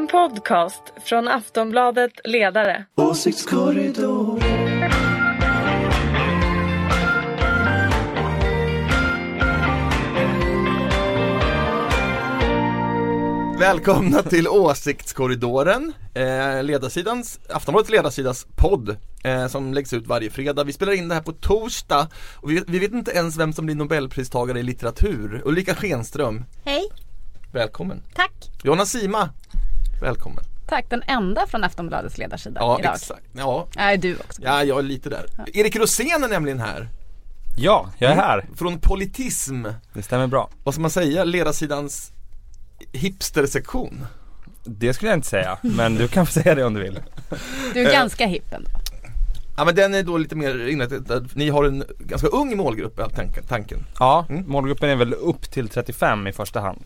En podcast från Aftonbladet Ledare. Åsiktskorridor. Välkomna till Åsiktskorridoren, eh, ledarsidans, Aftonbladets ledarsidas podd eh, som läggs ut varje fredag. Vi spelar in det här på torsdag och vi, vi vet inte ens vem som blir nobelpristagare i litteratur. Ulrika Schenström, Hej, välkommen. tack. Jonna Sima, välkommen. Tack, den enda från Aftonbladets ledarsida Ja, idag. exakt. Ja, Nej, du också. ja, jag är lite där. Erik Rosén är nämligen här, Ja, jag är här. från Politism. Det stämmer bra. Vad ska man säga, ledarsidans hipstersektion. Det skulle jag inte säga, men du kan få säga det om du vill. Du är ganska hipp ändå. Ja men den är då lite mer inriktad, ni har en ganska ung målgrupp tanken. tanken. Ja, Mm. målgruppen är väl upp till 35 i första hand.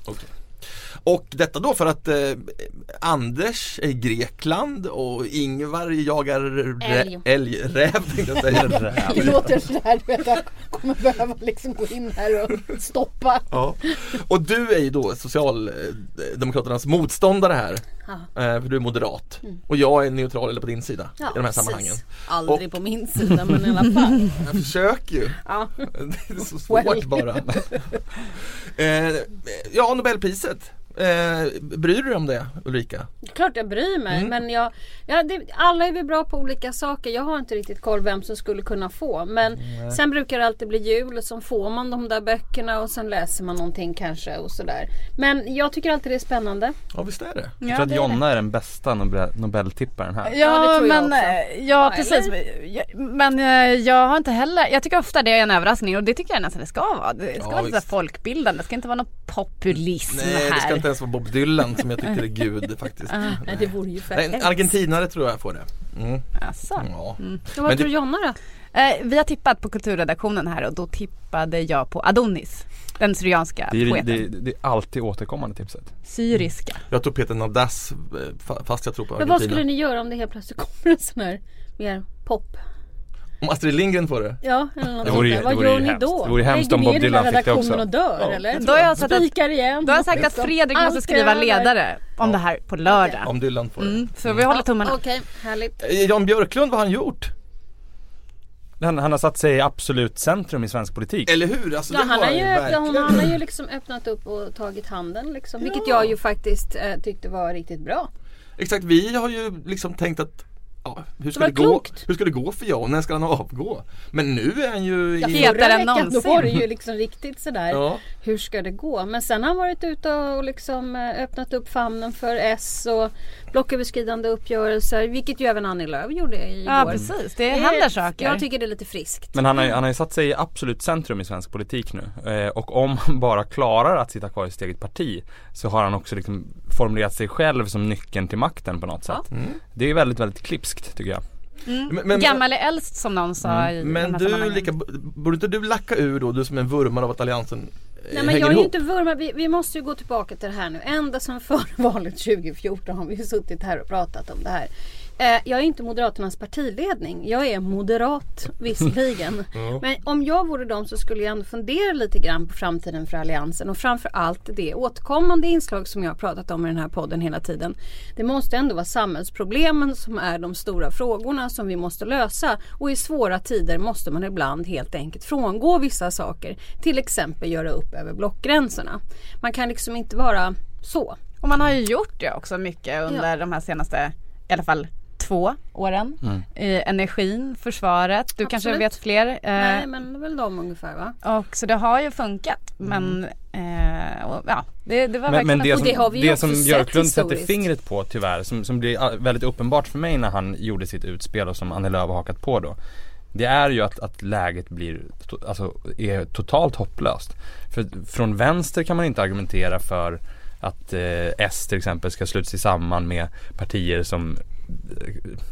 Och detta då för att eh, Anders är i Grekland och Ingvar jagar rä- Älg. älgräv tänkte jag säga. Det låter sådär, du vet, jag kommer behöva liksom gå in här och stoppa. ja. Och du är ju då Socialdemokraternas motståndare här. Ja. Eh, för du är moderat. Och jag är neutral eller på din sida Ja, i de här precis. sammanhangen. Aldrig Och- på min sida men i alla fall. Jag försöker ju. Ja. Det är så svårt Well. bara. eh, ja, Nobelpriset. Eh, bryr du dig om det Ulrika? Klart jag bryr mig Mm. men jag, ja, det, alla är vi bra på olika saker. Jag har inte riktigt koll vem som skulle kunna få. Men sen brukar det alltid bli jul och så får man de där böckerna och sen läser man någonting kanske och sådär. Men jag tycker alltid det är spännande. Ja visst är det. Jag tror att det är Jonna är den bästa Nobel Nobeltipparen här. Ja, Ja, det tror jag men, också. eh, ja Ja, precis. Ja, Men eh, jag har inte heller, jag tycker ofta det är en överraskning och det tycker jag nästan det ska vara. Det ska Ja, vara lite folkbildande, det ska inte vara någon populism Nej här. Det inte ens vara Bob Dylan som jag tycker är gud faktiskt. Nej, det vore ju Nej, argentinare tror jag får det. Mm. Alltså. Ja. Och Vad Men tror det- Jonna då? Eh, vi har tippat på kulturredaktionen här och då tippade jag på Adonis. Den syrianska Det är, poeten. det, det är alltid återkommande tipset. Syriska. Jag tror Peter Nadas eh, fa- fast jag tror på Men vad Argentina. skulle ni göra om det helt plötsligt kommer en sån här mer pop? Om Astrid Lindgren får det? Ja, eller något Det vore ju- sånt där. Vad gör ni då? Det vore hemskt om Bob Dylan fick det också. redaktionen och dör Ja, eller? Då har jag sagt att- Spikar igen. Då har jag sagt att Fredrik måste skriva ledare om det här på lördag. Om Dylan får det. Mm, så vi håller tummarna. Okej, härligt. Eh, Jan Björklund, vad har han gjort? Han, han har satt sig i absolut centrum i svensk politik. Eller hur? Alltså, Ja, det han, har ju, ja, verkligen. han har ju liksom öppnat upp och tagit handen liksom. Vilket jag ju faktiskt eh, tyckte var riktigt bra. Exakt, vi har ju liksom tänkt att Ja, hur ska var det, gå? Hur ska det gå för Jan? När ska han avgå? Men nu är han ju Ja. Hetare än veckan då någonsin. var det ju liksom riktigt sådär. Ja. Hur ska det gå? Men sen har han varit ute och liksom eh, öppnat upp famnen för S och blocköverskridande uppgörelser. Vilket ju även Annie Lööf gjorde igår. Ja precis, det Det händer saker. Jag tycker det är lite friskt. Men han har, han har ju satt sig i absolut centrum i svensk politik nu. Eh, och om han bara klarar att sitta kvar i sitt eget parti så har han också liksom formulerat sig själv som nyckeln till makten på något Ja. sätt. Det är väldigt, väldigt klipskt tycker jag. Men, men, Gammal är äldst som någon sa i men du, lika, borde inte du lacka ur då, du som är en vurmare av att alliansen Nej men jag är ju inte vurmad. Vi, vi måste ju gå tillbaka till det här nu. Ända sedan före valet 2014 har vi suttit här och pratat om det här. Eh, jag är inte Moderaternas partiledning. Jag är moderat visserligen. Men om jag vore dem så skulle jag ändå fundera lite grann på framtiden för Alliansen. Och framför allt det återkommande inslag som jag har pratat om i den här podden hela tiden. Det måste ändå vara samhällsproblemen som är de stora frågorna som vi måste lösa. Och i svåra tider måste man ibland helt enkelt frångå vissa saker. Till exempel göra upp över blockgränserna. Man kan liksom inte vara så. Och man har ju gjort det också mycket under de här senaste, i alla fall två åren. I energin, försvaret, du kanske Absolut. vet fler. Eh, Nej men det är väl de ungefär va? Och så det har ju funkat. Men eh, och, ja, det, det var Men, men verkligen det Och som, det har vi det som Björklund sätter fingret på tyvärr, som, som blir ah, väldigt uppenbart för mig när han gjorde sitt utspel och som Annie Lööf har hakat på då. Det är ju att, att läget blir, to, alltså, är totalt hopplöst. För från vänster kan man inte argumentera för att eh, S till exempel ska sluta sig samman med partier som eh,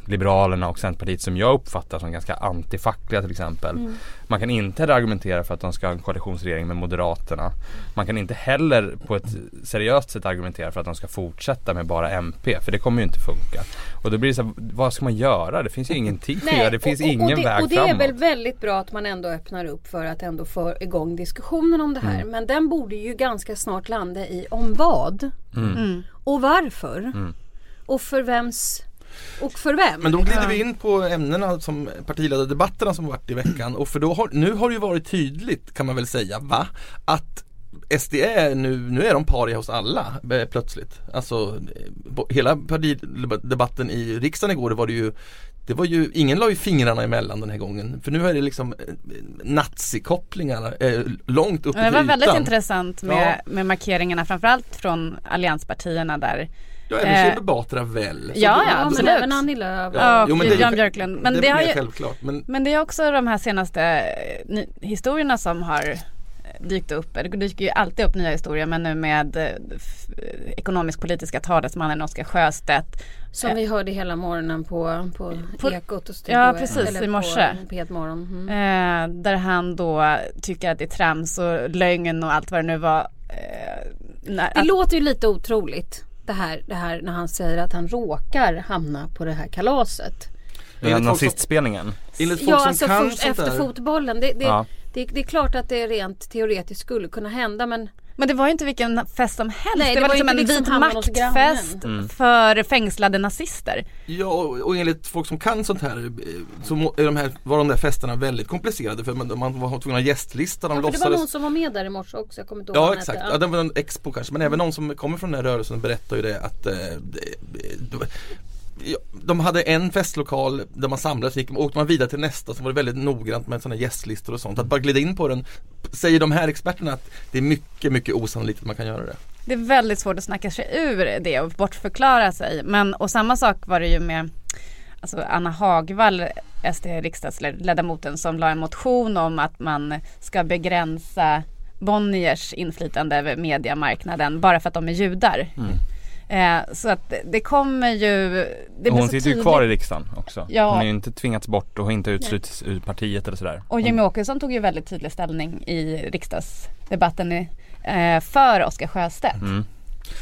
Liberalerna och Centerpartiet som jag uppfattar som ganska antifackliga till exempel. Mm. Man kan inte heller argumentera för att de ska ha en koalitionsregering med Moderaterna. Man kan inte heller på ett seriöst sätt argumentera för att de ska fortsätta med bara MP för det kommer ju inte funka. Och då blir det så här, vad ska man göra? Det finns ju ingenting att göra, det finns och, och, ingen och det, väg Och det är framåt. väl väldigt bra att man ändå öppnar upp för att ändå få igång diskussionen om det här. Mm. Men den borde ju ganska snart landa i om vad Mm. Mm. och varför. Och för vems och för vem? Men då glider vi in på ämnena som partiledardebatterna som varit i veckan och för då har, nu har det ju varit tydligt kan man väl säga va? Att SD är nu, nu är de paria hos alla eh, plötsligt. Alltså eh, hela partidebatten i riksdagen igår det var det ju det var ju, ingen la ju fingrarna emellan den här gången för nu är det liksom eh, nazikopplingar eh, långt upp i Det var ytan. väldigt intressant med, Ja. med markeringarna framförallt från allianspartierna där. Ja, även Eh, Shebbe Batra väl? Ja, ja, ja, absolut. men även Annie Lööf. Ja, jo, men det Jan Björklund. Men det det, är har ju, självklart men men det är också de här senaste eh, ny, historierna som har eh, dykt upp. Det dyker ju alltid upp nya historier men nu med eh, ekonomisk-politiska talesmannen Oskar Sjöstedt. Som vi hörde hela morgonen på, på, På- Ekot och Studio Ja, precis, i morse. På P1 morgon. Mm. Eh, där han då tycker att det är trams och lögn och allt vad det nu var. Eh, när, Det att, låter ju lite otroligt det här, det här när han säger att han råkar hamna på det här kalaset. Enligt som- nazistspelningen. enligt folk Ja, som alltså kan först efter fotbollen. Det, det, Ja. det, det är klart att det rent teoretiskt skulle kunna hända men men det var ju inte vilken fest som helst. Nej, det, det var var liksom en liksom vit maktfest grannen. för fängslade nazister. Ja och, enligt folk som kan sånt här eh, så är de här, var de där festerna väldigt komplicerade för man, man var tvungen att ha gästlista, de ja, för det var låtsades någon som var med där i morse också. Jag kommer inte ihåg Ja exakt, ja, det var en expo kanske men även någon som kommer från den här rörelsen berättar ju det att eh, det- det- ja, de hade en festlokal där man samlades, gick, åkte man vidare till nästa så var det väldigt noggrant med sådana gästlistor och sånt. Att bara glida in på den, säger de här experterna att det är mycket, mycket osannolikt att man kan göra det. Det är väldigt svårt att snacka sig ur det och bortförklara sig. Men och samma sak var det ju med alltså Anna Hagvall, SD-riksdagsledamoten som la en motion om att man ska begränsa Bonniers inflytande över mediemarknaden bara för att de är judar. Eh, så att det- kommer ju... Det hon sitter ju kvar i riksdagen också. Ja. Hon är ju inte tvingats bort och har inte utslutits ur partiet eller sådär. Och Jimmie Åkesson tog ju väldigt tydlig ställning i riksdagsdebatten i, eh, för Oskar Sjöstedt. Mm.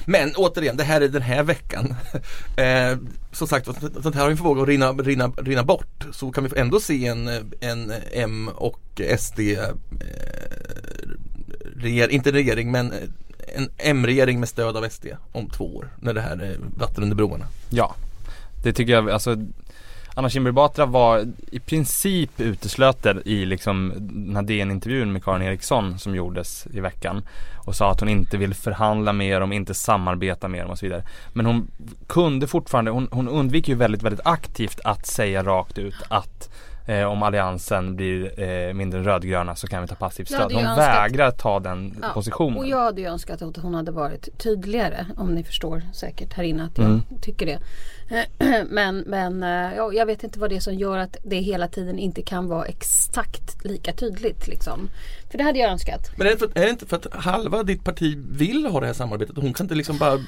Men återigen, det här är den här veckan. eh, som sagt, sånt här har ju en förmåga att rinna, rinna, rinna bort. Så kan vi ändå se en, en M och SD eh, reger, inte regering men en M-regering med stöd av SD om två år när det här är vatten under broarna. Ja, det tycker jag, alltså Anna Kinberg Batra var i princip utesluten i liksom den här DN-intervjun med Karin Eriksson som gjordes i veckan och sa att hon inte vill förhandla med dem, inte samarbeta med dem och så vidare. Men hon kunde fortfarande, hon, hon undviker ju väldigt, väldigt aktivt att säga rakt ut att eh, om alliansen blir eh, mindre rödgröna så kan vi ta passivt stöd. Hon önskat- vägrar ta den Ja, positionen. Och jag hade ju önskat att hon hade varit tydligare om ni förstår säkert här inne att jag Mm. tycker det. Men, men eh, ja, jag vet inte vad det är som gör att det hela tiden inte kan vara exakt lika tydligt liksom. För det hade jag önskat. Men är det, för, är det inte för att halva ditt parti vill ha det här samarbetet? Hon kan inte liksom bara eh,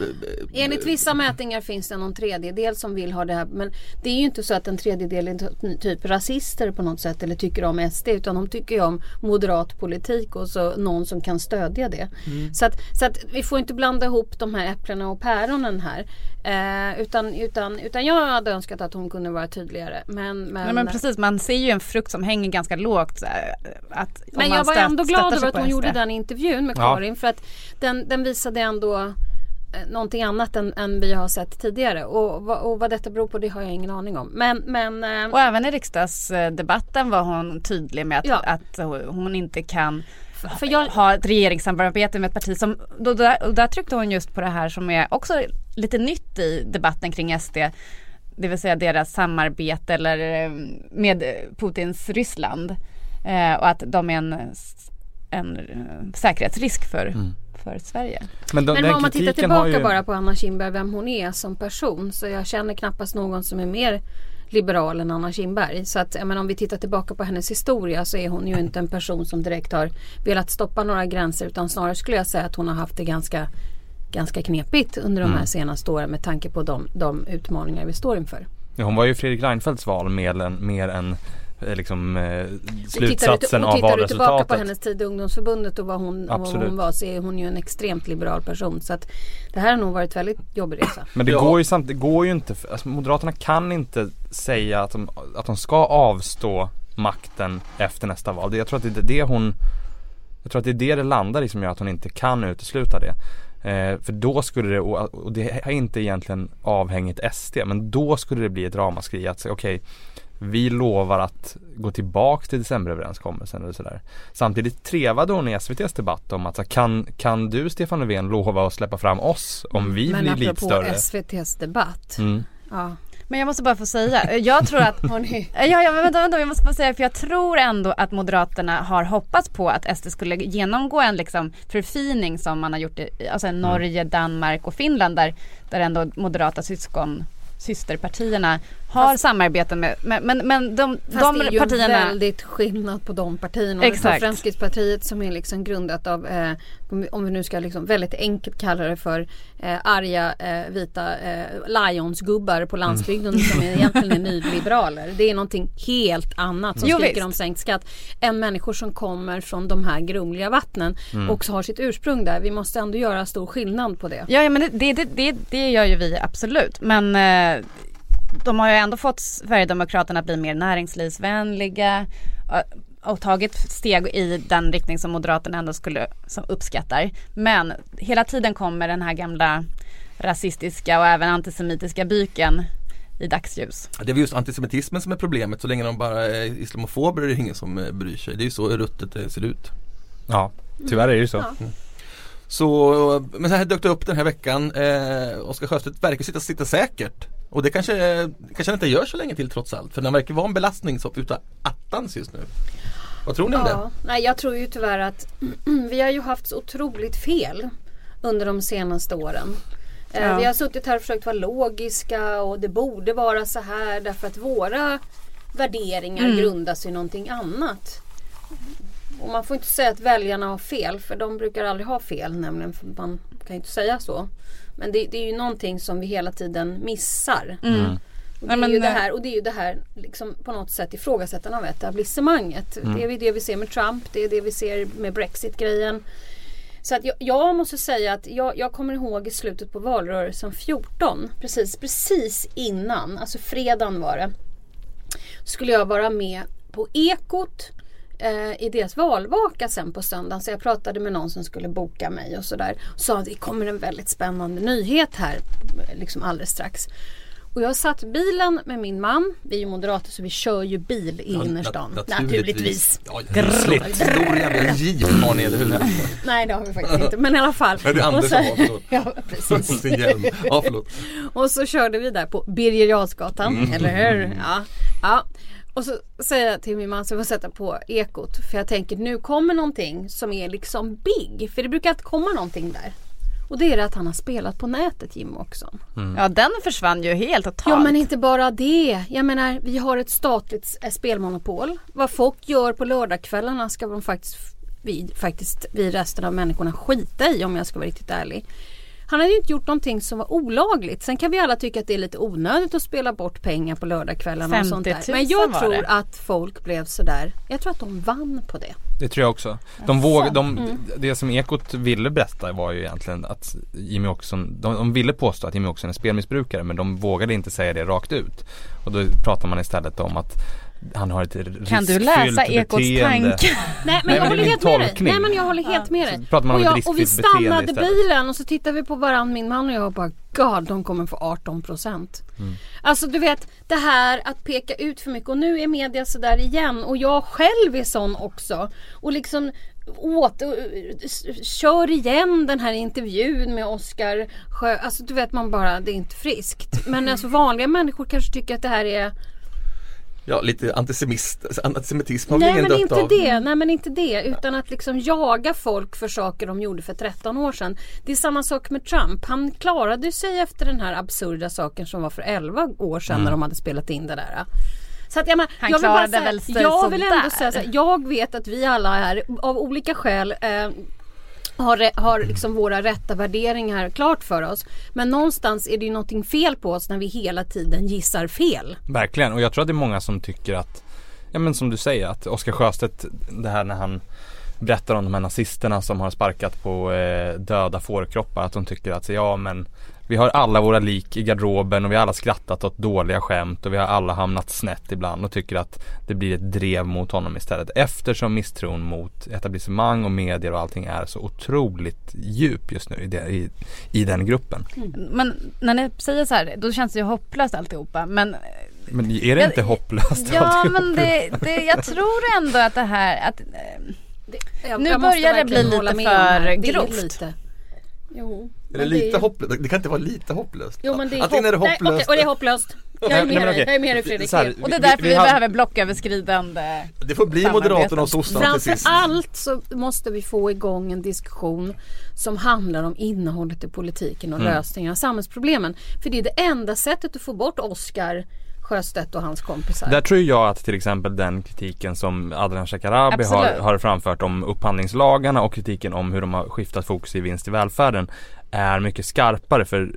Enligt vissa mätningar finns det någon tredjedel som vill ha det här. Men det är ju inte så att en tredjedel är ty- typ rasister på något sätt eller tycker om SD. Utan de tycker ju om moderat politik och så någon som kan stödja det. Så, att, så att vi får inte blanda ihop de här äpplena och päronen här. Eh, utan, utan, utan jag hade önskat att hon kunde vara tydligare. Men, men, Nej, men precis, man ser ju en frukt som hänger ganska lågt. så här, Att, Men jag var ändå glad över att hon SD. gjorde den intervjun med Ja. Karin. För att den, den visade ändå eh, någonting annat än, än vi har sett tidigare. Och, vad- och vad detta beror på det har jag ingen aning om. Men, men eh, Och även i riksdagsdebatten var hon tydlig med att, Ja. att hon inte kan för jag, ha ett regeringssamarbete med ett parti som, då, där, och där tryckte hon just på det här som är också lite nytt i debatten kring SD. Det vill säga deras samarbete eller eh, med Putins Ryssland. Eh, och att de är en, en eh, säkerhetsrisk för, Mm. för Sverige. Men, de, men om man tittar har tillbaka ju... bara på Anna Kinberg, vem hon är som person. Så jag känner knappast någon som är mer liberal än Anna Kinberg. Så att, menar, om vi tittar tillbaka på hennes historia så är hon ju inte en person som direkt har velat stoppa några gränser. Utan snarare skulle jag säga att hon har haft det ganska ganska knepigt under de här Mm. senaste åren med tanke på de, de utmaningar vi står inför. Ja, hon var ju Fredrik Reinfeldts val mer än, mer än liksom eh, Tittar slutsatsen du, av och tittar du tillbaka på valresultatet. hennes tid i ungdomsförbundet och vad hon, vad hon var så är hon ju en extremt liberal person. Så att det här har nog varit väldigt jobbig resa. Men det Ja. går ju samt, det går ju inte, alltså Moderaterna kan inte säga att de, att de ska avstå makten efter nästa val. Det- Jag tror att det är det hon Jag tror att det är det det landar i som gör att hon inte kan utesluta det. Eh, för då skulle det, och, det är inte egentligen avhängigt SD, men då skulle det bli ett ramaskri att säga okej vi lovar att gå tillbaka till decemberöverenskommelsen eller sådär. Samtidigt trevade hon i SVTs debatt om att så, kan, kan du Stefan Löfven lova att släppa fram oss om vi Men blir lite större? SVTs debatt. Mm. Ja. Men jag måste bara få säga, jag tror att. Ja, ja men vänta, vänta, jag måste bara säga för jag tror ändå att Moderaterna har hoppats på att SD skulle genomgå en liksom förfining som man har gjort i alltså. Norge, Danmark och Finland där, där ändå moderata syskon systerpartierna har samarbete med, men, men, men de, Fast de det är ju partierna väldigt skillnad på de partierna. Exakt. Fremskrittspartiet som är liksom grundat av, eh, om vi- nu ska liksom väldigt enkelt kalla det för eh, arga eh, vita eh, lionsgubbar på landsbygden som är egentligen är nyliberaler. Det är någonting helt annat som Jo, skriker visst. om sänkt skatt än människor som kommer från de här grumliga vattnen och har sitt ursprung där. Vi måste ändå göra stor skillnad på det. Ja, ja men det, det, det, det gör ju vi absolut. Men eh, de har ju ändå fått Sverigedemokraterna att bli mer näringslivsvänliga och, tagit steg i den riktning som Moderaterna ändå skulle som uppskattar. Men hela tiden kommer den här gamla rasistiska och även antisemitiska byken i dagsljus. Det är väl just antisemitismen som är problemet. Så länge de bara är islamofober är det ingen som eh, bryr sig. Det är ju så ruttet det ser ut. Ja, tyvärr är det ju så. Ja. Så, men så här dök det upp den här veckan. Eh, Oskar Sjöstedt verkar sitta, sitta säkert. Och det kanske, kanske inte gör så länge till trots allt. För den verkar vara en belastning så utav attans just nu. Vad tror ni om Ja, nej jag tror ju tyvärr att vi har ju haft så otroligt fel under de senaste åren. Eh, Ja. Vi har suttit här och försökt vara logiska och det borde vara så här därför att våra värderingar Mm. grundas i någonting annat. Och man får inte säga att väljarna har fel för de brukar aldrig ha fel nämligen. För man kan ju inte säga så. Men det, det är ju någonting som vi hela tiden missar. Mm. Och det, är ju det här, och det är ju det här liksom på något sätt ifrågasättande av etablissemanget. Mm. Det är det vi ser med Trump, det är det vi ser med Brexit-grejen. Så att jag, jag måste säga att jag, jag kommer ihåg i slutet på valrörelsen 14, precis, precis innan, alltså fredagen var det. Skulle jag vara med på Ekot eh, i deras valvaka sen på söndagen. Så jag pratade med någon som skulle boka mig och sådär. Sa att det kommer en väldigt spännande nyhet här liksom alldeles strax. Och jag satt i bilen med min man. Vi är ju moderater så vi kör ju bil i Ja, innerstan. nat- Naturligtvis. Ja, Grrrligt. Stor jävla jeep har ni, eller hur? Nej det har vi faktiskt inte. Men i alla fall. Nej, det är Anders Och så- förlåt. Ja precis. Ja, förlåt. Och så körde vi där på Birger Jarlsgatan, Mm. eller hur? Ja. ja. Och så säger jag till min man så jag får sätta på ekot. För jag tänker nu kommer någonting som är liksom big. För det brukar inte komma någonting där. Och det är det att han har spelat på nätet Jim Åkesson. Ja den försvann ju helt totalt. Ja men inte bara det. Jag menar vi har ett statligt eh, spelmonopol. Vad folk gör på lördagskvällarna ska de faktiskt vi, faktiskt, vi resten av människorna skita i om jag ska vara riktigt ärlig. Han hade ju inte gjort någonting som var olagligt. Sen kan vi alla tycka att det är lite onödigt att spela bort pengar på lördagskvällarna och sånt 50 där. 000 Men jag tror att folk blev sådär. Jag tror att de vann på det. Det tror jag också. De våg, de, Mm. Det som Ekot ville berätta var ju egentligen att Jimmy Åkesson, de, de ville påstå att Jimmy Åkesson är spelmissbrukare men de vågade inte säga det rakt ut. Och då pratar man istället om att han har ett riskfyllt Kan du läsa Ekots tankar? Nej men jag håller helt med dig. tolkning. Nej men jag håller helt med dig. Så pratar man om och, ett jag, och vi stannade bilen och så tittade vi på varandra min man och jag och bara God de kommer få 18 procent. Mm. Alltså du vet det här att peka ut för mycket och nu är media sådär igen och jag själv är sån också. Och liksom åt, kör igen den här intervjun med Oscar Sjö. Alltså du vet man bara det är inte friskt. Men alltså vanliga människor kanske tycker att det här är Ja, lite antisemist, antisemitism har Nej ingen men inte av. det, nej men inte det utan att liksom jaga folk för saker de gjorde för 13 år sedan. Det är samma sak med Trump. Han klarade sig efter den här absurda saken som var för 11 år sedan när de hade spelat in det där. Så att, jag, men, Han jag vill bara klarade säga, väl sig Jag vill ändå sådär. säga så här, jag vet att vi alla här av olika skäl eh, har, har liksom våra rätta värderingar klart för oss. Men någonstans är det ju någonting fel på oss när vi hela tiden gissar fel. Verkligen och jag tror att det är många som tycker att Ja men som du säger att Oskar Sjöstedt Det här när han Berättar om de här nazisterna som har sparkat på eh, döda fårkroppar Att de tycker att ja men vi har alla våra lik i garderoben och vi har alla skrattat åt dåliga skämt och vi har alla hamnat snett ibland och tycker att det blir ett drev mot honom istället. Eftersom misstron mot etablissemang och medier och allting är så otroligt djup just nu i, det, i, i den gruppen. Men när ni säger så här, då känns det ju hopplöst alltihopa. Men Men är det inte Jag- hopplöst ja, men det, det, jag tror ändå att det här, att, eh, Jag, Nu jag börjar det bli lite det för Det grovt. Lite. Jo. Är det men lite är- hopplöst? Det kan inte vara lite hopplöst. Jo men det är, Antingen är det hopp- Nej, hopplöst. okej, och det är hopplöst. Jag är med dig, okej. jag är med dig Fredrik. Här, och det är Vi- därför vi vi, har- behöver blocköverskridande Det får bli. Moderaterna och sossarna till Framför sist. allt så måste vi få igång en diskussion som handlar om innehållet i politiken och Mm. lösningen av samhällsproblemen. För det är det enda sättet att få bort Oscar Sjöstedt och hans kompisar. Där tror jag att till exempel den kritiken som Adrian Shekarabi har, har framfört om upphandlingslagarna och kritiken om hur de har skiftat fokus i vinst i välfärden är mycket skarpare för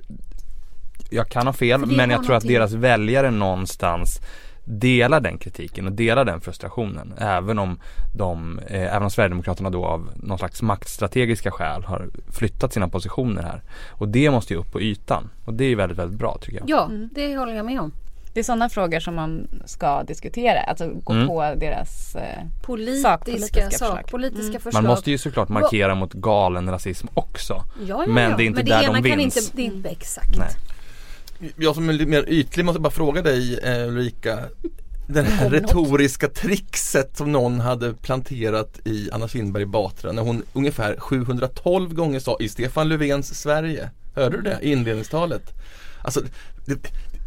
jag kan ha fel men jag tror att deras väljare någonstans delar den kritiken och delar den frustrationen även om de, eh, även om Sverigedemokraterna då av någon slags maktstrategiska skäl har flyttat sina positioner här. Och det måste ju upp på ytan och det är väldigt, väldigt bra tycker jag. Ja, det håller jag med om. Det är sådana frågor som man ska diskutera, alltså gå Mm. på deras eh, Politiska, Sakpolitiska förslag. sakpolitiska Mm. förslag. Man måste ju såklart markera mot galen rasism också. ja, ja, men ja. det är inte men det där ena de kan vinns. Inte, det är inte exakt. Nej. Jag som är lite mer ytlig måste bara fråga dig eh, Ulrika Det här retoriska trixet som någon hade planterat i Anna Kinberg Batra när hon ungefär 712 gånger sa i Stefan Löfvens Sverige Hörde du det? I inledningstalet Alltså det,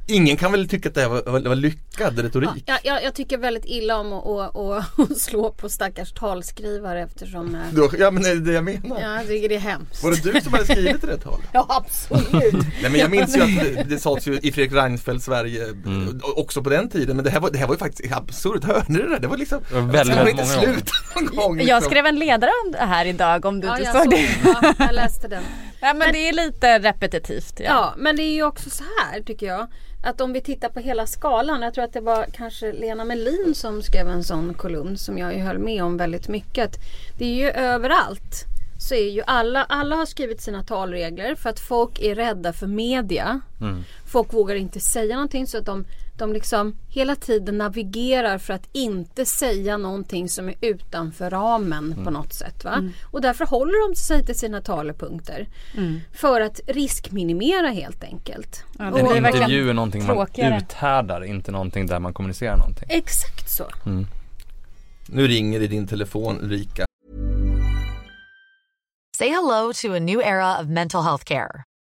Ingen kan väl tycka att det här var, var, var lyckad retorik? Ja, jag, jag tycker väldigt illa om att, att, att, slå på stackars talskrivare eftersom eh, Då, ja men det är det jag menar ja, jag tycker det är hemskt. Var det du som hade skrivit det talet? Ja absolut. Nej men jag minns ju att det, det sades ju i Fredrik Reinfeldts Sverige Mm. också på den tiden men det här var, det här var ju faktiskt absurt, hörde ni det där? Det var liksom Det var väldigt, inte gånger. sluta någon gång? Jag liksom? skrev en ledare om det här idag om du Ja, inte jag, såg det. ja, jag läste den. Ja men det är lite repetitivt. Ja. Ja, men det är ju också så här tycker jag. Att om vi tittar på hela skalan. Jag tror att det var kanske Lena Melin som skrev en sån kolumn som jag höll med om väldigt mycket. Det är ju överallt. Så är ju alla, alla har skrivit sina talregler för att folk är rädda för media. Mm. Folk vågar inte säga någonting så att de, de liksom hela tiden navigerar för att inte säga någonting som är utanför ramen Mm. på något sätt. Va? Och därför håller de sig till sina talepunkter. För att riskminimera helt enkelt. Ja, det Och- En verkligen intervju är någonting man tråkigare. uthärdar, inte någonting där man kommunicerar någonting. Exakt så. Nu ringer det i din telefon Ulrika Say hello to a new era of mental health care.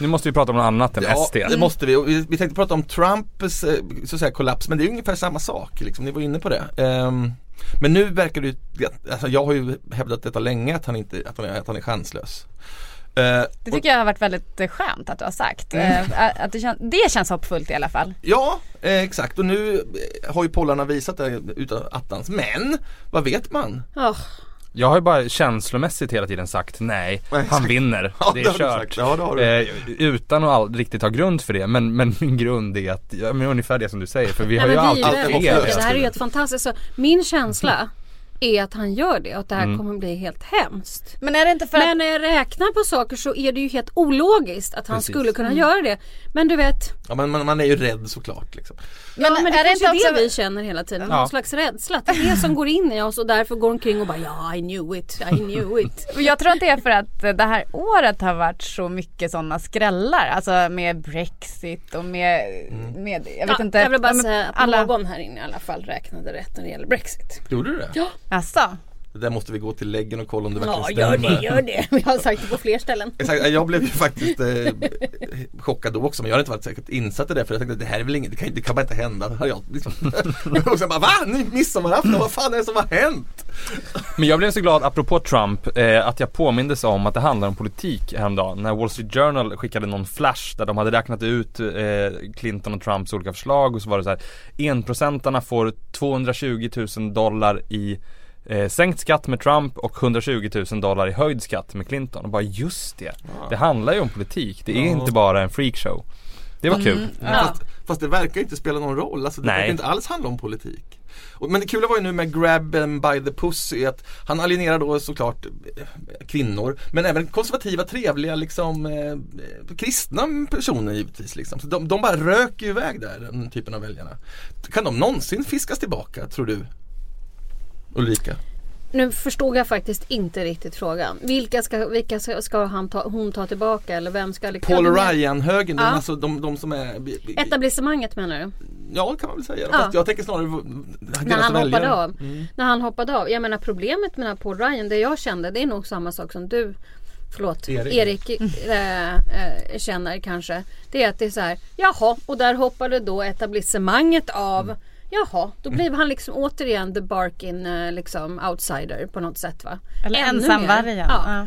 Nu måste vi prata om något annat än Ja, SD. det måste vi. Och vi. Vi tänkte prata om Trumps eh, så att säga, kollaps men det är ungefär samma sak. Liksom. Ni var inne på det. Ehm, men nu verkar det ju, alltså jag har ju hävdat detta länge att han, inte, att han, är, att han är chanslös. Eh, Det tycker jag har varit väldigt eh, skönt att du har sagt. Mm. Att det, kän- det känns hoppfullt i alla fall. Ja, eh, exakt och nu har ju pollarna visat det utav attans. Men, vad vet man? Oh, Jag har ju bara känslomässigt hela tiden sagt nej, Nej, han vinner, Ja, det är kört. Ja. Eh, utan att all, riktigt ha grund för det, men, men min grund är att, ja, men ungefär det som du säger, för vi Nej, har ju alltid fel. Det här är ju ett fantastiskt, så min känsla är att han gör det och att det här Mm. kommer bli helt hemskt. Men är det inte för Men när jag räknar på saker så är det ju helt ologiskt att han Precis. skulle kunna göra det. Men du vet, Ja men man, man är ju rädd såklart liksom. men, ja, men det är det kanske är inte det också- vi känner hela tiden. Ja. Någon slags rädsla. Det är det som går in i oss och därför går omkring och bara ja, I knew it, I knew it. Jag tror att det är för att det här året har varit så mycket sådana skrällar. Alltså med Brexit och med, med jag vet Ja, inte. jag vill bara ja, säga att alla, någon här inne i alla fall räknade rätt när det gäller Brexit. Gjorde du det? Ja. Alltså, Det där måste vi gå till läggen och kolla om det Ja, verkligen gör stämmer. det, gör det. Vi har sagt det på fler ställen. Exakt, jag blev ju faktiskt eh, chockad då också men jag har inte varit säkert insatt i det för jag tänkte att det här är väl inget, det kan, det kan bara inte hända. Har jag liksom. och sen bara va? Ni- Midsommarafton, vad fan är det som har hänt? Men jag blev så glad apropå Trump eh, att jag påmindes om att det handlar om politik häromdagen när Wall Street Journal skickade någon flash där de hade räknat ut eh, Clinton och Trumps olika förslag och så var det så här enprocentarna får 220 000 dollar i eh, sänkt skatt med Trump och 120 000 dollar i höjd skatt med Clinton och bara just det, det handlar ju om politik, det är Ja. inte bara en freakshow. Det var kul. ja. Fast, fast det verkar inte spela någon roll, alltså, det Nej. verkar inte alls handla om politik. Men det kula var ju nu med Grab them by the pussy att han alienerar då såklart eh, kvinnor men även konservativa, trevliga, liksom eh, kristna personer givetvis. Liksom. Så de, de bara röker ju iväg där, den typen av väljarna. Kan de någonsin fiskas tillbaka, tror du? Ulrika? Nu förstod jag faktiskt inte riktigt frågan. Vilka ska, vilka ska, han ta, hon ta tillbaka eller vem ska liksom... Paul Ryan-högen, Ja. alltså de, de som är Etablissemanget menar du? Ja det kan man väl säga. Ja. Fast jag tänker snarare När han hoppade av. Mm. När han hoppade av. Jag menar problemet med Paul Ryan, det jag kände, det är nog samma sak som du Förlåt, Erik. Erik, äh, äh, känner kanske. Det är att det är så här, jaha, och där hoppade då etablissemanget av. Mm. Jaha, då blev han liksom återigen the barkin äh, liksom outsider på något sätt va. eller ensamvargen. Ja. Ja.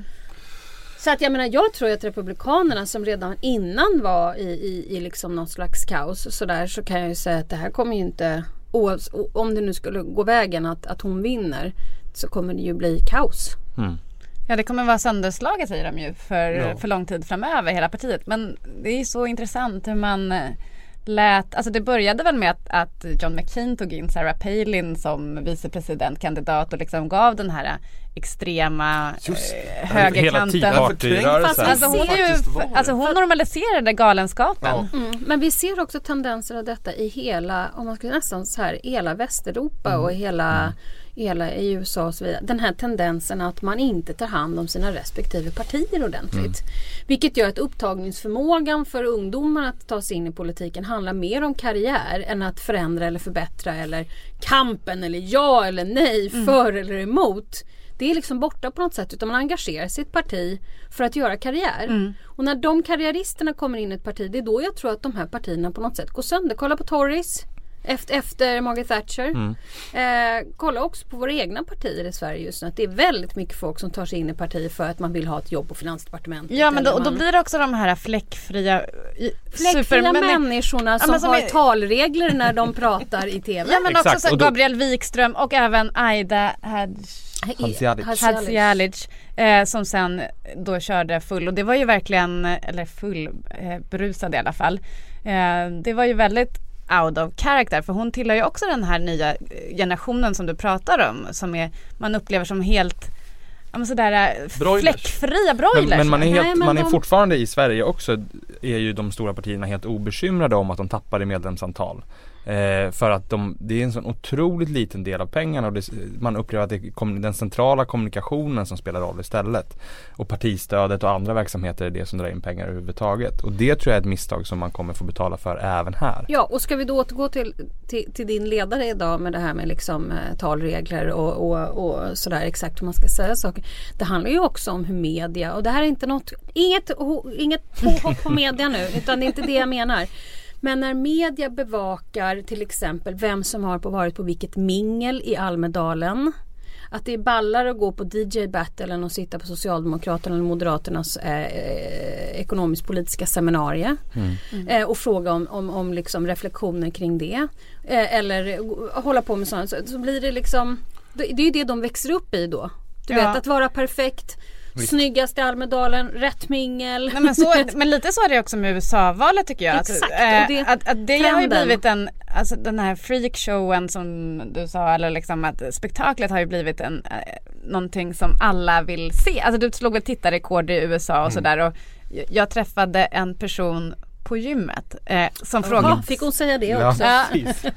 Så att jag menar jag tror att Republikanerna som redan innan var i, i, i liksom något slags kaos så där så kan jag ju säga att det här kommer ju inte om det nu skulle gå vägen att, att hon vinner så kommer det ju bli kaos. Mm. Ja det kommer vara sönderslaget säger de ju för, Ja. för lång tid framöver hela partiet. Men det är så intressant hur man eh, lät, alltså det började väl med att, att John McCain tog in Sarah Palin som vicepresidentkandidat och liksom gav den här extrema Just eh, Hela högerkanten. Party-rörelsen. Party-rörelsen. Alltså hon, ju, alltså hon normaliserade galenskapen. Ja. Mm. Men vi ser också tendenser av detta i hela, om man skulle nästan så här, hela Västeuropa och hela, hela i USA och så vidare. Den här tendensen att man inte tar hand om sina respektive partier ordentligt. Vilket gör att upptagningsförmågan för ungdomar att ta sig in i politiken handlar mer om karriär än att förändra eller förbättra eller kampen eller ja eller nej, för eller emot. Det är liksom borta på något sätt utan man engagerar sig i ett parti för att göra karriär. Och när de karriäristerna kommer in i ett parti det är då jag tror att de här partierna på något sätt går sönder. Kolla på Tories efter, efter Margaret Thatcher. Eh, kolla också på våra egna partier i Sverige just nu. Att det är väldigt mycket folk som tar sig in i partier för att man vill ha ett jobb på Finansdepartementet. Ja men då, och då man- blir det också de här fläckfria i- Fläckfria supermänni- människorna som, men som har är- talregler när de pratar i TV. Ja men Exakt, också så då- Gabriel Wikström och även Aida Hadzialic. Eh, som sen då körde full och det var ju verkligen, eller full, eh, berusad i alla fall. Eh, det var ju väldigt out of character för hon tillhör ju också den här nya eh, generationen som du pratar om som är, man upplever som helt Ja men sådär eh, Broilers. fläckfria broilers. Men, men man är, helt, Nej, men man är de- fortfarande i Sverige också är ju de stora partierna helt obekymrade om att de tappar i medlemsantal. Eh, för att de, det är en sån otroligt liten del av pengarna och det, man upplever att det är den centrala kommunikationen som spelar roll istället. Och partistödet och andra verksamheter är det som drar in pengar överhuvudtaget. Och det tror jag är ett misstag som man kommer få betala för även här. Ja och ska vi då återgå till, till, till din ledare idag med det här med liksom eh, talregler och, och, och sådär exakt hur man ska säga saker. Det handlar ju också om hur media och det här är inte något, inget, ho- inget påhopp på media nu utan det är inte det jag menar. Men när media bevakar till exempel vem som har på, varit på vilket mingel i Almedalen. Att det är ballar att gå på DJ Battle än att sitta på Socialdemokraterna eller Moderaternas eh, eh, ekonomisk-politiska seminarium. Eh, och fråga om, om, om liksom reflektioner kring det. Eh, eller hålla på med sådant. Så, så blir det liksom Det det är ju det de växer upp i då. Du Ja. vet att vara perfekt Snyggast i Almedalen, rätt mingel. Nej, men, så, men lite så är det också med USA-valet tycker jag. Exakt, Att, det- eh, att, att det har ju blivit en, alltså den här freakshowen som du sa, eller liksom att spektaklet har ju blivit en, eh, någonting som alla vill se. Alltså du slog väl tittarrekord i USA Mm. och sådär och jag- träffade en person på gymmet eh, som frågade fick hon säga det också? Ja,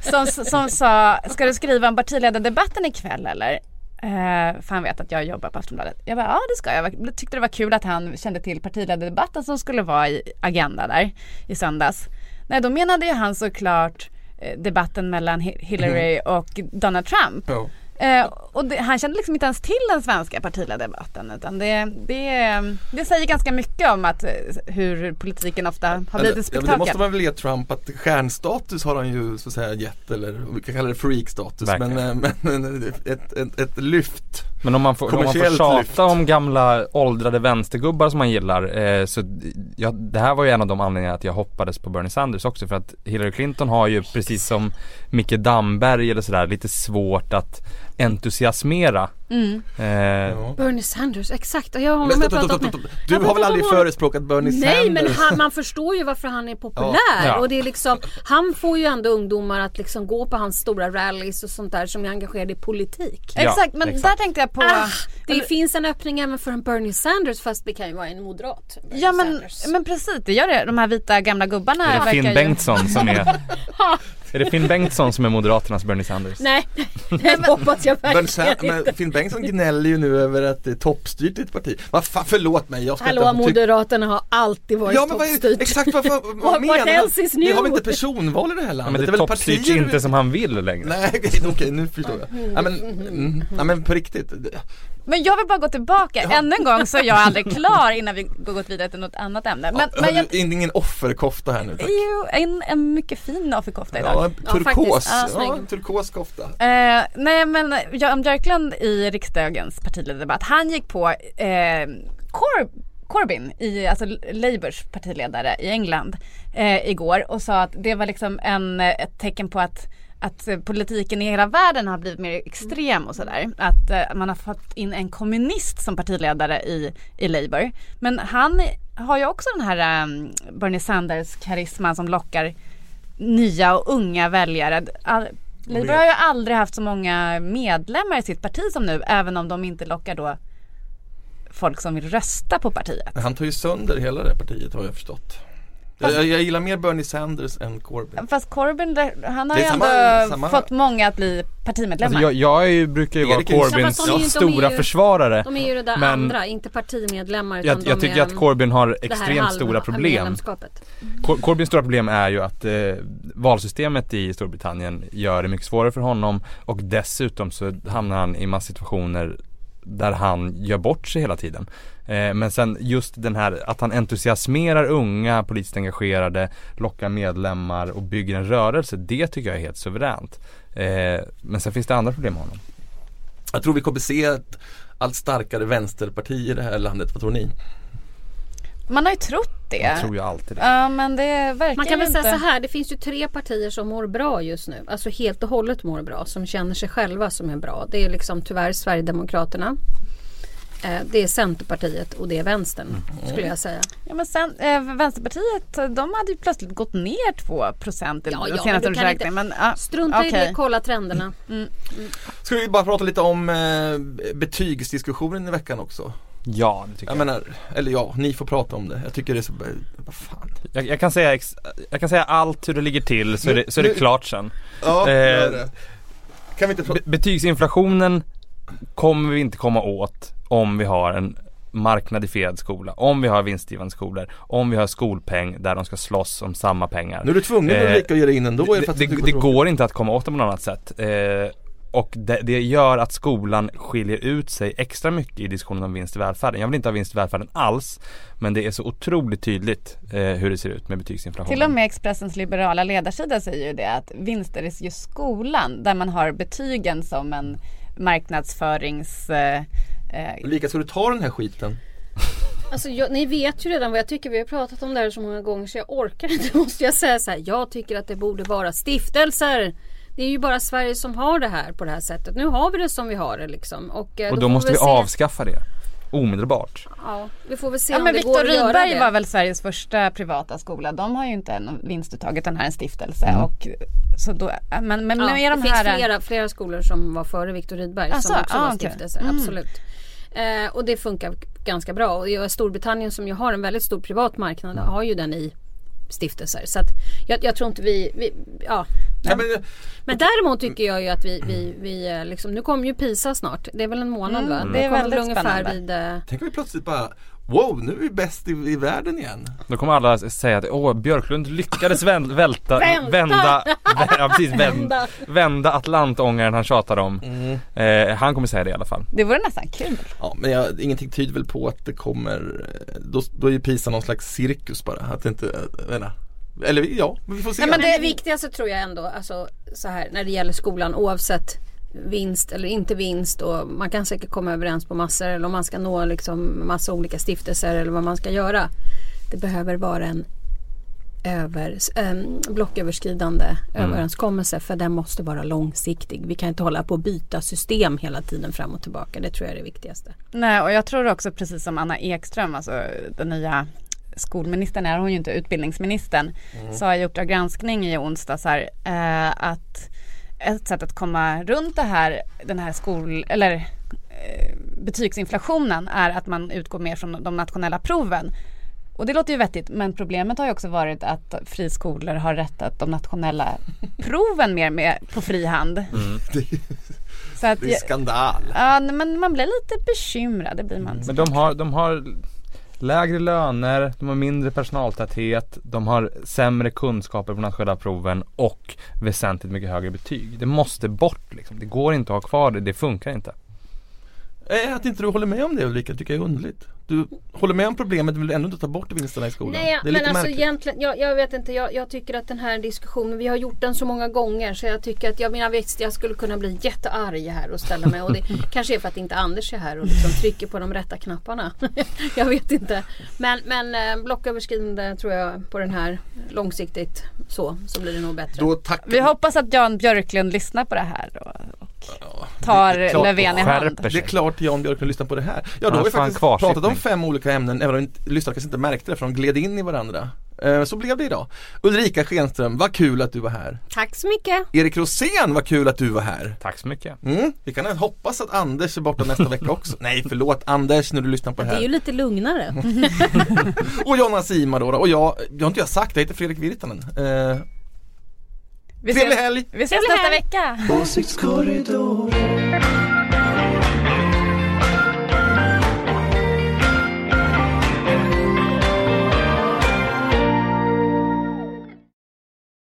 som, som sa, ska du skriva om partiledardebatten ikväll eller? Eh, för han vet att jag jobbar på Aftonbladet. Jag bara, ja det ska jag. Jag tyckte det var kul att han kände till partiledardebatten som skulle vara i Agenda där i söndags. Nej, då menade ju han såklart eh, debatten mellan Hi- Hillary och Donald Trump. Ja. Eh, och det, han kände liksom inte ens till den svenska partiledardebatten utan det, det, det säger ganska mycket om att, eh, hur politiken ofta har blivit ett Ja, men det spektakel. måste man väl ge Trump att stjärnstatus har han ju så att säga gett eller vi kan kalla det freakstatus men, eh, men ett, ett, ett lyft Men om man får, om man får tjata lyft. om gamla åldrade vänstergubbar som man gillar eh, så ja, det här var ju en av de anledningarna att jag hoppades på Bernie Sanders också för att Hillary Clinton har ju precis som Micke Damberg eller sådär lite svårt att entusiasmera. Mm. Eh, ja. Bernie Sanders, exakt. Och jag har Men, stopp, stopp, stopp, med. stopp. Du har väl aldrig förespråkat Bernie Nej Sanders? men han, man förstår ju varför han är populär Ja. och det är liksom Han får ju ändå ungdomar att liksom gå på hans stora rallys och sånt där som är engagerade i politik. Ja, Exakt, men exakt. där tänkte jag på Ah, det eller- finns en öppning även för en Bernie Sanders fast det kan ju vara en moderat Bernie Ja men, Sanders. men precis, det gör det. De här vita gamla gubbarna är det Finn ju... Bengtsson som är Är det Finn Bengtsson som är Moderaternas Bernie Sanders? Nej, det hoppas jag verkligen inte. men Finn Bengtsson gnäller ju nu över att det är toppstyrt i ett parti. Vad fan, förlåt mig, jag ska Hallå inte Moderaterna har alltid varit Ja men vad är, toppstyrt. exakt vad, vad, vad menar Vi har väl inte personval i det här Ja, landet? men det väl toppstyrs partier- inte som han vill längre. Nej okej, okej, nu förstår jag. Ja, men, mm, ja, men på riktigt. Men jag vill bara gå tillbaka. Ännu en gång så är jag aldrig klar innan vi går gått vidare till något annat ämne. Men, ja, men jag... ingen offerkofta här nu tack. Jo, en, en mycket fin offerkofta idag. Ja, Ja, turkos. Ja, Ja, snygg. turkos kofta. Eh, nej men Jan Björklund i riksdagens partiledardebatt, han gick på eh, Cor- Corbyn, i, alltså Labours partiledare i England eh, igår och sa att det var liksom en, ett tecken på att att eh, politiken i hela världen har blivit mer extrem och sådär. Att eh, man har fått in en kommunist som partiledare i, i Labour. Men han har ju också den här ehm, Bernie Sanders karisman som lockar nya och unga väljare. All, Labour har ju aldrig haft så många medlemmar i sitt parti som nu även om de inte lockar då folk som vill rösta på partiet. Han tar ju sönder hela det partiet har jag förstått. Jag, jag, jag gillar mer Bernie Sanders än Corbyn. Fast Corbyn han har ju ändå samma- samma- fått många att bli partimedlemmar. Alltså jag, jag brukar ju vara Ja, Corbyns är stora ju- försvarare. De är ju det där Men- andra, inte partimedlemmar utan Jag, jag de tycker är, att Corbyn har extremt halv- stora problem. Cor- Corbyns stora problem är ju att eh, valsystemet i Storbritannien gör det mycket svårare för honom och dessutom så hamnar han i massa situationer där han gör bort sig hela tiden. Eh, men sen just den här att han entusiasmerar unga politiskt engagerade, lockar medlemmar och bygger en rörelse, det tycker jag är helt suveränt. Eh, men sen finns det andra problem med honom. Jag tror vi kommer se ett allt starkare vänsterparti i det här landet, vad tror ni? Man har ju trott det. Jag tror ju alltid det. Ja men det verkar Man kan väl säga inte. så här, det finns ju tre partier som mår bra just nu. Alltså helt och hållet mår bra, som känner sig själva som är bra. Det är liksom tyvärr Sverigedemokraterna. Eh, Det är Centerpartiet och det är Vänstern skulle jag säga. Ja men sen eh, Vänsterpartiet de hade ju plötsligt gått ner 2% i Ja, ja, senaste undersökningen. Men, ja, Strunta i okej. det, kolla trenderna. Ska vi bara prata lite om eh, betygsdiskussionen i veckan också? Ja, det tycker Jag jag. menar, eller ja, ni får prata om det. Jag tycker det är så, vad fan. Jag, jag, kan säga ex- jag kan säga allt hur det ligger till så är det, så är det Nu- klart sen. Ja, Eh, gör det. Kan vi inte prata? Be- betygsinflationen kommer vi inte komma åt om vi har en marknadifierad skola, om vi har vinstgivande skolor, om vi har skolpeng där de ska slåss om samma pengar. Nu är du tvungen Eh, att ge dig in ändå. det, det, det går inte att komma åt det på något annat sätt. Eh, och det, det gör att skolan skiljer ut sig extra mycket i diskussionen om vinst i välfärden. Jag vill inte ha vinst i välfärden alls. Men det är så otroligt tydligt eh, hur det ser ut med betygsinflationen. Till och med Expressens liberala ledarsida säger ju det att vinster i just skolan där man har betygen som en marknadsförings... Eh, eh, Ulrika, ska du ta den här skiten? Alltså jag, ni vet ju redan vad jag tycker. Vi har pratat om det här så många gånger så jag orkar inte måste jag säga så här. Jag tycker att det borde vara stiftelser. Det är ju bara Sverige som har det här på det här sättet. Nu har vi det som vi har det liksom. Och, eh, och då, får måste vi se. avskaffa det. omedelbart. Ja, vi får väl se Ja om men det går Viktor att göra Rydberg det. var väl Sveriges första privata skola. De har ju inte en vinstuttag utan är en stiftelse. Mm. Och, så då, men, men Ja, med det de finns här... flera, flera skolor som var före Viktor Rydberg Asså, som också ah, var okej. stiftelser. Mm. Absolut. Eh, och det funkar ganska bra. Och Storbritannien som ju har en väldigt stor privat marknad har ju den i stiftelser. Så att jag, jag tror inte vi, vi ja. Ja, men, Men däremot tycker jag ju att vi, vi, vi eh, liksom, nu kommer ju PISA snart. Det är väl en månad va? Mm, det är väldigt ungefär spännande. vid eh, tänk om vi plötsligt bara Wow, nu är vi bäst i, i världen igen. Då kommer alla säga att åh, Björklund lyckades väl, välta, Vänta! vända, ja, precis, vända, Vända. vända Atlantångaren han tjatade om. Eh, han kommer säga det i alla fall. Det vore nästan kul. Ja, men jag, ingenting tyder väl på att det kommer Då, då är ju PISA någon slags cirkus bara. Att det inte, inte. Eller ja, men vi får se. Nej, men det viktigaste tror jag ändå, alltså så här när det gäller skolan oavsett vinst eller inte vinst och man kan säkert komma överens på massor eller om man ska nå liksom massa olika stiftelser eller vad man ska göra. Det behöver vara en över, en blocköverskridande överenskommelse för den måste vara långsiktig. Vi kan inte hålla på att byta system hela tiden fram och tillbaka. Det tror jag är det viktigaste. Nej och jag tror också precis som Anna Ekström, alltså den nya skolministern är hon ju inte utbildningsministern, sa i Uppdrag granskning i onsdags här eh, att ett sätt att komma runt det här, den här skol eller eh, betygsinflationen är att man utgår mer från de nationella proven. Och det låter ju vettigt men problemet har ju också varit att friskolor har rättat de nationella proven mer med på fri hand. Så att, Det är skandal. ja, men man blir lite bekymrad, det blir man. Men de har, de har lägre löner, de har mindre personaltäthet, de har sämre kunskaper på nationella proven och väsentligt mycket högre betyg. Det måste bort liksom. Det går inte att ha kvar det, det funkar inte. Att inte du håller med om det Ulrika tycker jag är underligt. Du håller med om problemet men vill ändå inte ta bort vinsterna i skolan. Nej, det är men lite alltså märkligt. egentligen, jag, jag vet inte, jag, jag tycker att den här diskussionen, vi har gjort den så många gånger så jag tycker att jag menar visst, jag skulle kunna bli jättearg här och ställa mig och det kanske är för att inte Anders är här och liksom trycker på de rätta knapparna. jag vet inte. Men, men eh, blocköverskridande tror jag på den här långsiktigt så, så blir det nog bättre. Då tack. Vi hoppas att Jan Björklund lyssnar på det här och, och tar det är klart Löfven i hand. Det är klart Jan Björklund lyssnar på det här. Ja då har vi faktiskt pratat om fem olika ämnen även om inte- lyssnarna kanske inte märkte det för de gled in i varandra. Eh, Så blev det idag. Ulrika Schenström, vad kul att du var här. Tack så mycket! Erik Rosén, vad kul att du var här. Tack så mycket. Mm. Vi kan hoppas att Anders är borta nästa vecka också. Nej förlåt Anders när du lyssnar på det Det är ju här. lite lugnare. Och Jonna Sima då, då. och jag, jag har inte jag sagt, jag heter Fredrik Virtanen. Eh, vi ses, Trevlig helg! Vi ses nästa vecka!